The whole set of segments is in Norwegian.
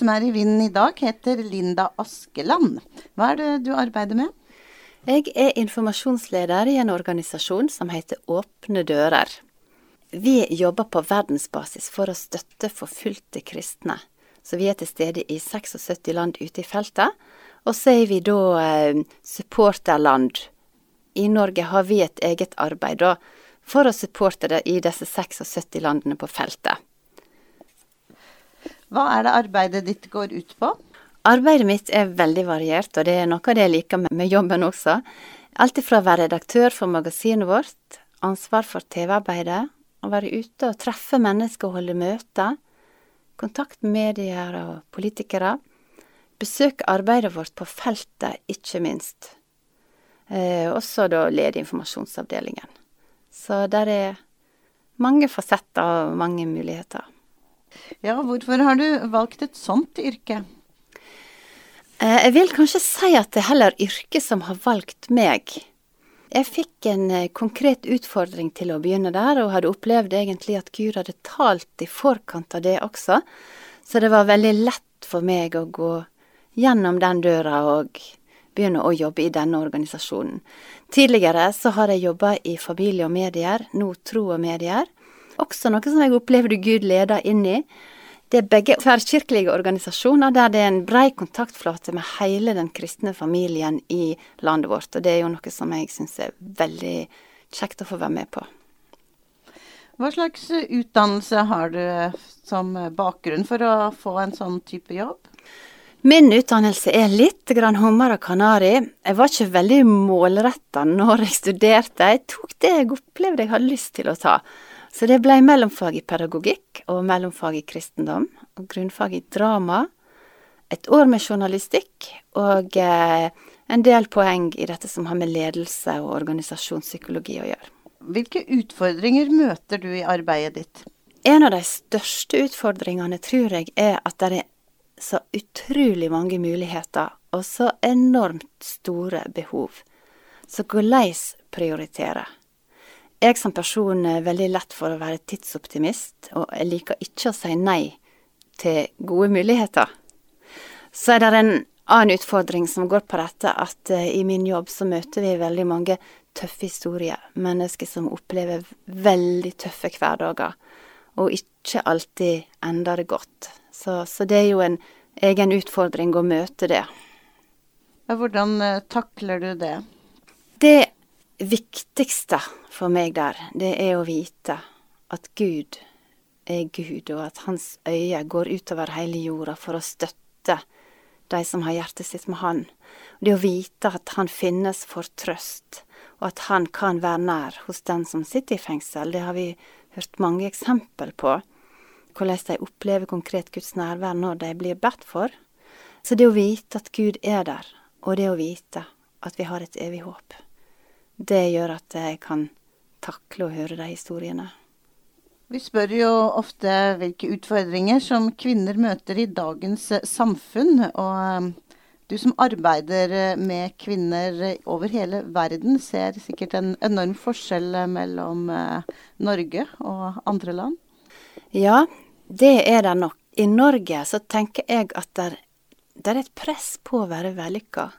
Som er i vinden i dag, heter Linda Askeland. Hva er det du arbeider med? Jeg er informasjonsleder i en organisasjon som heter Åpne dører. Vi jobber på verdensbasis for å støtte forfulgte kristne. Så vi er til stede i 76 land ute i feltet. Og så er vi da eh, supporterland. I Norge har vi et eget arbeid da, for å supporte det i disse 76 landene på feltet. Hva er det arbeidet ditt går ut på? Arbeidet mitt er veldig variert, og det er noe av det jeg liker med, jobben også. Alt ifra å være redaktør for magasinet vårt, ansvar for TV-arbeidet, å være ute og treffe mennesker og holde møter, kontakt med medier og politikere, besøke arbeidet vårt på feltet, ikke minst. Eh, også da lede informasjonsavdelingen. Så der er mange fasetter og mange muligheter. Ja, hvorfor har du valgt et sånt yrke? Eh, jeg vil kanskje si at det er heller yrket som har valgt meg. Jeg fikk en eh, konkret utfordring til å begynne der, og hadde opplevd egentlig at Gud hadde talt i forkant av det også, så det var veldig lett for meg å gå gjennom den døra og begynne å jobbe i denne organisasjonen. Tidligere så har jeg jobba i familie og medier, nå tro og medier. Også noe som jeg opplevde Gud leder inn i. Det er begge tverrkirkelige organisasjoner der det er en brei kontaktflate med hele den kristne familien i landet vårt, og det er jo noe som jeg syns er veldig kjekt å få være med på. Hva slags utdannelse har du som bakgrunn for å få en sånn type jobb? Min utdannelse er litt grann hummer og kanari. Jeg var ikke veldig målretta når jeg studerte. Jeg tok det jeg opplevde jeg hadde lyst til å ta. Så det ble mellomfag i pedagogikk og mellomfag i kristendom, og grunnfag i drama. Et år med journalistikk og eh, en del poeng i dette som har med ledelse og organisasjonspsykologi å gjøre. Hvilke utfordringer møter du i arbeidet ditt? En av de største utfordringene tror jeg er at det er så utrolig mange muligheter og så enormt store behov. Så hvordan prioritere? Jeg som person er veldig lett for å være tidsoptimist, og jeg liker ikke å si nei til gode muligheter. Så er det en annen utfordring som går på dette, at uh, i min jobb så møter vi veldig mange tøffe historier. Mennesker som opplever veldig tøffe hverdager, og ikke alltid ender det godt. Så, så det er jo en egen utfordring å møte det. Hvordan uh, takler du det? Det viktigste for meg der, det er å vite at Gud er Gud, og at hans øye går utover hele jorda for å støtte de som har hjertet sitt med Han. Det å vite at Han finnes for trøst, og at Han kan være nær hos den som sitter i fengsel, det har vi hørt mange eksempel på. Hvordan de opplever konkret Guds nærvær når de blir bedt for. Så det å vite at Gud er der, og det å vite at vi har et evig håp det gjør at jeg kan takle å høre de historiene. Vi spør jo ofte hvilke utfordringer som kvinner møter i dagens eh, samfunn. Og eh, du som arbeider eh, med kvinner over hele verden, ser sikkert en enorm forskjell mellom Norge og andre land? Ja, det er det nok. I Norge så tenker jeg at det, det er et press på å være vellykka.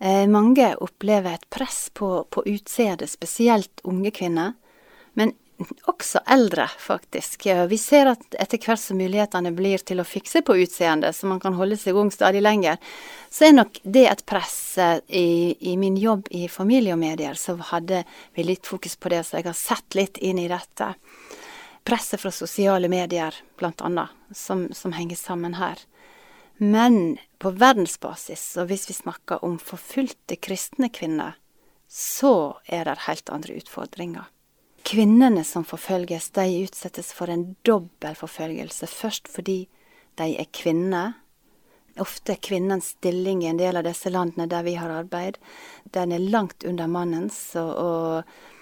Eh, mange opplever et press på, på utseendet, spesielt unge kvinner. Men også eldre, faktisk. Vi ser at etter hvert som mulighetene blir til å fikse på utseendet, så man kan holde seg ung stadig lenger, så er nok det et press. Eh, I, I, min jobb i familie og medier så hadde vi litt fokus på det, så jeg har sett litt inn i dette. Presset fra sosiale medier, blant annet, som, som henger sammen her. Men på verdensbasis, og hvis vi snakker om forfulgte kristne kvinner, så er det helt andre utfordringer. Kvinnene som forfølges, de utsettes for en dobbel forfølgelse. Først fordi de er kvinner. Ofte er kvinnens stilling i en del av disse landene der vi har arbeid, den er langt under mannens. og, og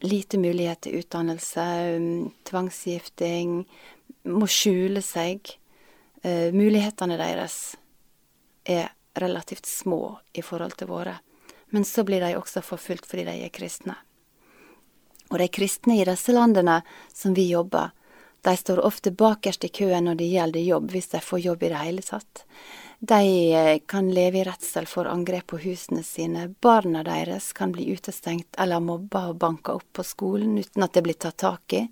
lite mulighet til utdannelse, um, tvangsgifting, må skjule seg. Uh, mulighetene deres er relativt små i forhold til våre. Men så blir de også forfulgt fordi de er kristne. Og de kristne i disse landene som vi jobber, de står ofte bakerst i køen når det gjelder jobb, hvis de får jobb i det hele tatt. De eh, kan leve i redsel for angrep på husene sine. Barna deres kan bli utestengt eller mobba og banka opp på skolen uten at det blir tatt tak i.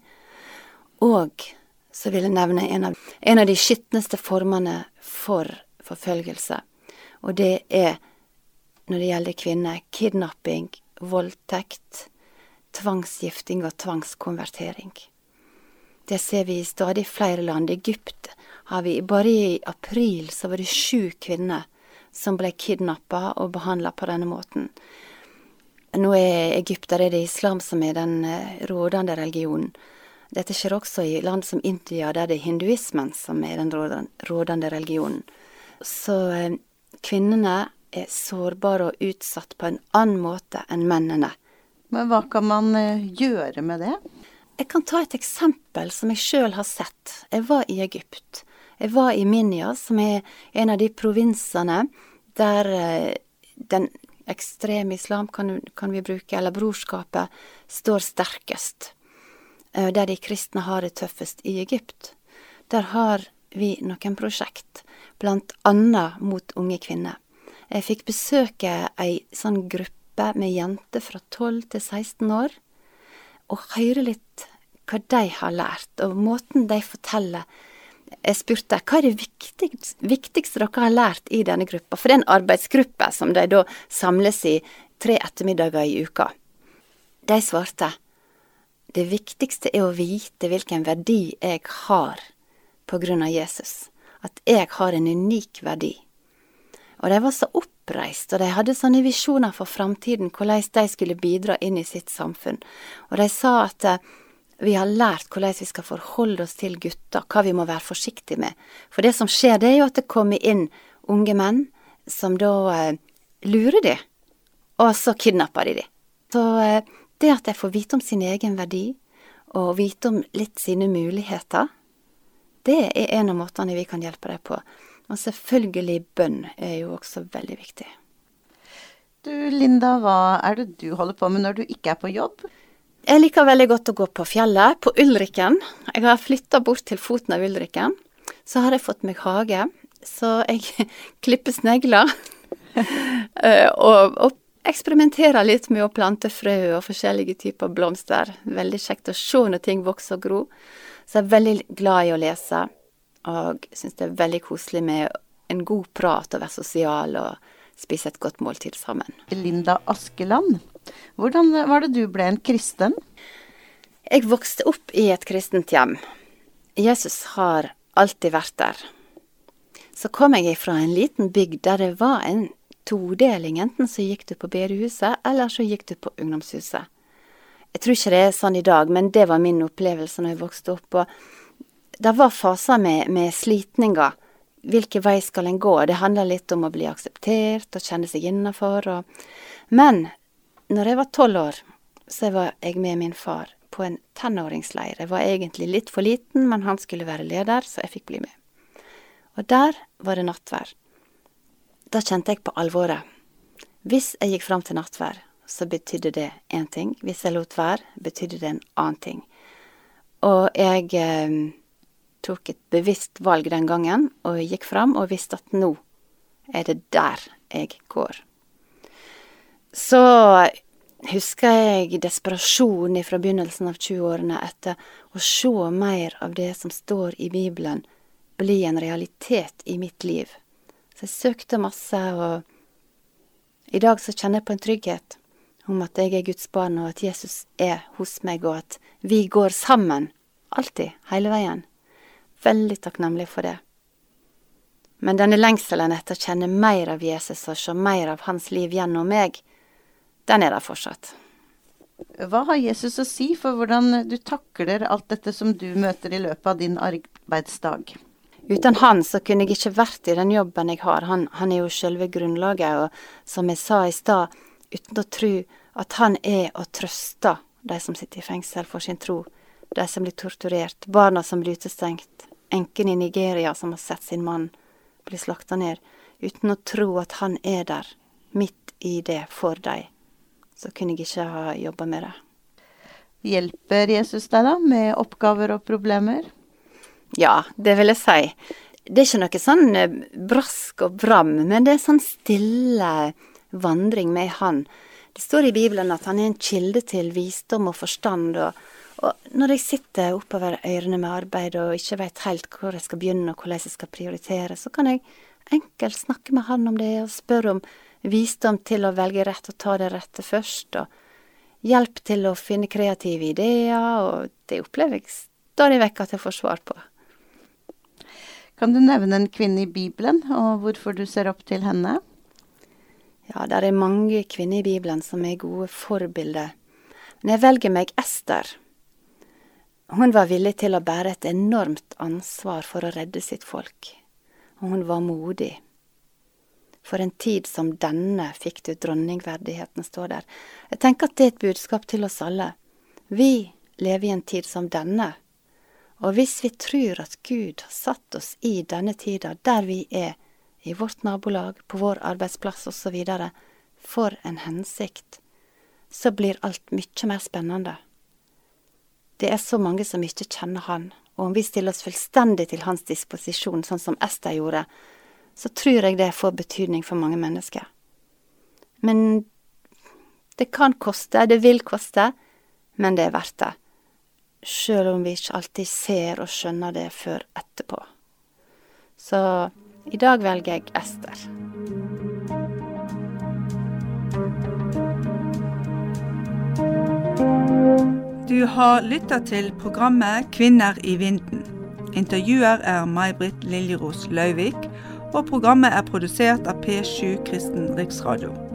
Og så vil jeg nevne en av, en av de skitneste formene for forfølgelse. Og det er, når det gjelder kvinner, kidnapping, voldtekt, tvangsgifting og tvangskonvertering. Det ser vi i stadig flere land. I Egypt har vi Bare i april så var det sju kvinner som ble kidnappa og behandla på denne måten. Nå er Egypt der er det islam som er den eh, rådende religionen. Dette skjer også i land som India, der det er hinduismen som er den rådende religionen. Så eh, kvinnene er sårbare og utsatt på en annen måte enn mennene. Men hva kan man eh, gjøre med det? Jeg kan ta et eksempel som jeg sjøl har sett. Jeg var i Egypt. Jeg var i Minya, som er en av de provinsene der eh, den ekstreme islam, kan, kan, vi bruke, eller brorskapet, står sterkest. Eh, der de kristne har det tøffest i Egypt. Der har vi noen prosjekt, blant annet mot unge kvinner. Jeg fikk besøke ei sånn gruppe med jenter fra 12 til 16 år, og høre litt hva de har lært, og måten de forteller jeg spurte hva er det viktigste, viktigste dere har lært i denne gruppa, for det er en arbeidsgruppe som de da samles i tre ettermiddager i uka. De svarte det viktigste er å vite hvilken verdi jeg har på grunn av Jesus, at jeg har en unik verdi. Og de var så oppreist, og de hadde sånne visjoner for framtiden, hvordan de skulle bidra inn i sitt samfunn. Og de sa at vi har lært hvordan vi skal forholde oss til gutter, hva vi må være forsiktige med. For det som skjer, det er jo at det kommer inn unge menn som da eh, lurer de, og så kidnapper de de. Så eh, det at de får vite om sin egen verdi, og vite om litt sine muligheter, det er en av måtene vi kan hjelpe dem på. Og selvfølgelig bønn er jo også veldig viktig. Du Linda, hva er det du holder på med når du ikke er på jobb? Jeg liker veldig godt å gå på fjellet, på Ulriken. Jeg har flytta bort til foten av Ulriken. Så har jeg fått meg hage, så jeg klipper snegler. Eh, og, og eksperimenterer litt med å plante frø og forskjellige typer blomster. Veldig kjekt å se når ting vokser og gror. Så jeg er veldig glad i å lese, og syns det er veldig koselig med en god prat og være sosial og spise et godt måltid sammen. Linda Askeland, hvordan var det du ble en kristen? Jeg vokste opp i et kristent hjem. Jesus har alltid vært der. Så kom jeg fra en liten bygd der det var en todeling. Enten så gikk du på bedehuset, eller så gikk du på ungdomshuset. Jeg tror ikke det er sånn i dag, men det var min opplevelse når jeg vokste opp. Og det var faser med, med slitninger. Hvilken vei skal en gå? Det handler litt om å bli akseptert og kjenne seg innafor. Men når jeg var tolv år, så var jeg med min far på en tenåringsleir. Jeg var egentlig litt for liten, men han skulle være leder, så jeg fikk bli med. Og der var det nattvær. Da kjente jeg på alvoret. Hvis jeg gikk fram til nattvær, så betydde det én ting. Hvis jeg lot være, betydde det en annen ting. Og jeg eh, tok et bevisst valg den gangen, og gikk fram og visste at nå er det der jeg går. Så husker jeg desperasjonen fra begynnelsen av 20-årene etter å se mer av det som står i Bibelen, bli en realitet i mitt liv. Så jeg søkte masse, og i dag så kjenner jeg på en trygghet om at jeg er Guds barn, og at Jesus er hos meg, og at vi går sammen. Alltid. Hele veien. Veldig takknemlig for det. Men denne lengselen etter å kjenne mer av Jesus og se mer av hans liv gjennom meg, den er der fortsatt. Hva har Jesus å si for hvordan du takler alt dette som du møter i løpet av din arbeidsdag? Uten han så kunne jeg ikke vært i den jobben jeg har. Han, han er jo selve grunnlaget, og som jeg sa i stad, uten å tro at han er og trøster de som sitter i fengsel for sin tro, de som blir torturert, barna som blir utestengt, enken i Nigeria som har sett sin mann bli slakta ned, uten å tro at han er der, midt i det for dem så kunne jeg ikke ha jobba med det. Hjelper Jesus deg da med oppgaver og problemer? Ja, det vil jeg si. Det er ikke noe sånn eh, brask og bram, men det er sånn stille vandring med Han. Det står i Bibelen at han er en kilde til visdom og forstand. Og, og når jeg sitter oppover ørene med arbeid og ikke veit helt hvor jeg skal begynne og hvordan jeg skal prioritere, så kan jeg enkelt snakke med han om det og spørre om visdom til å velge rett og ta det rette først, og hjelp til å finne kreative ideer, og det opplever jeg stadig vekk at jeg får svar på. Kan du nevne en kvinne i Bibelen, og hvorfor du ser opp til henne? Ja, det er mange kvinner i Bibelen som er gode forbilder. Men jeg velger meg Ester. Hun var villig til å bære et enormt ansvar for å redde sitt folk. Og hun var modig. For en tid som denne fikk du dronningverdigheten, står der. Jeg tenker at det er et budskap til oss alle. Vi lever i en tid som denne. Og hvis vi tror at Gud har satt oss i denne tida, der vi er, i vårt nabolag, på vår arbeidsplass osv., for en hensikt, så blir alt mye mer spennende. Det er så mange som ikke kjenner Han, og om vi stiller oss fullstendig til hans disposisjon, sånn som Ester gjorde, så tror jeg det får betydning for mange mennesker. Men det kan koste, det vil koste, men det er verdt det. Sjøl om vi ikke alltid ser og skjønner det før etterpå. Så i dag velger jeg Ester. Du har lytta til programmet Kvinner i vinden. Intervjuer er May-Britt Liljeros Lauvik og programmet er produsert av P7 Kristen Riksradio.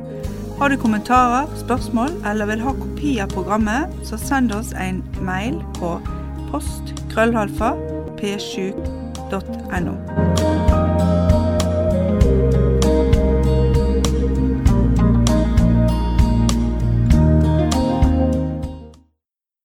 Har du kommentarer, spørsmål eller vil ha kopi av programmet, så send oss en mail på post krøllhalfa p7.no.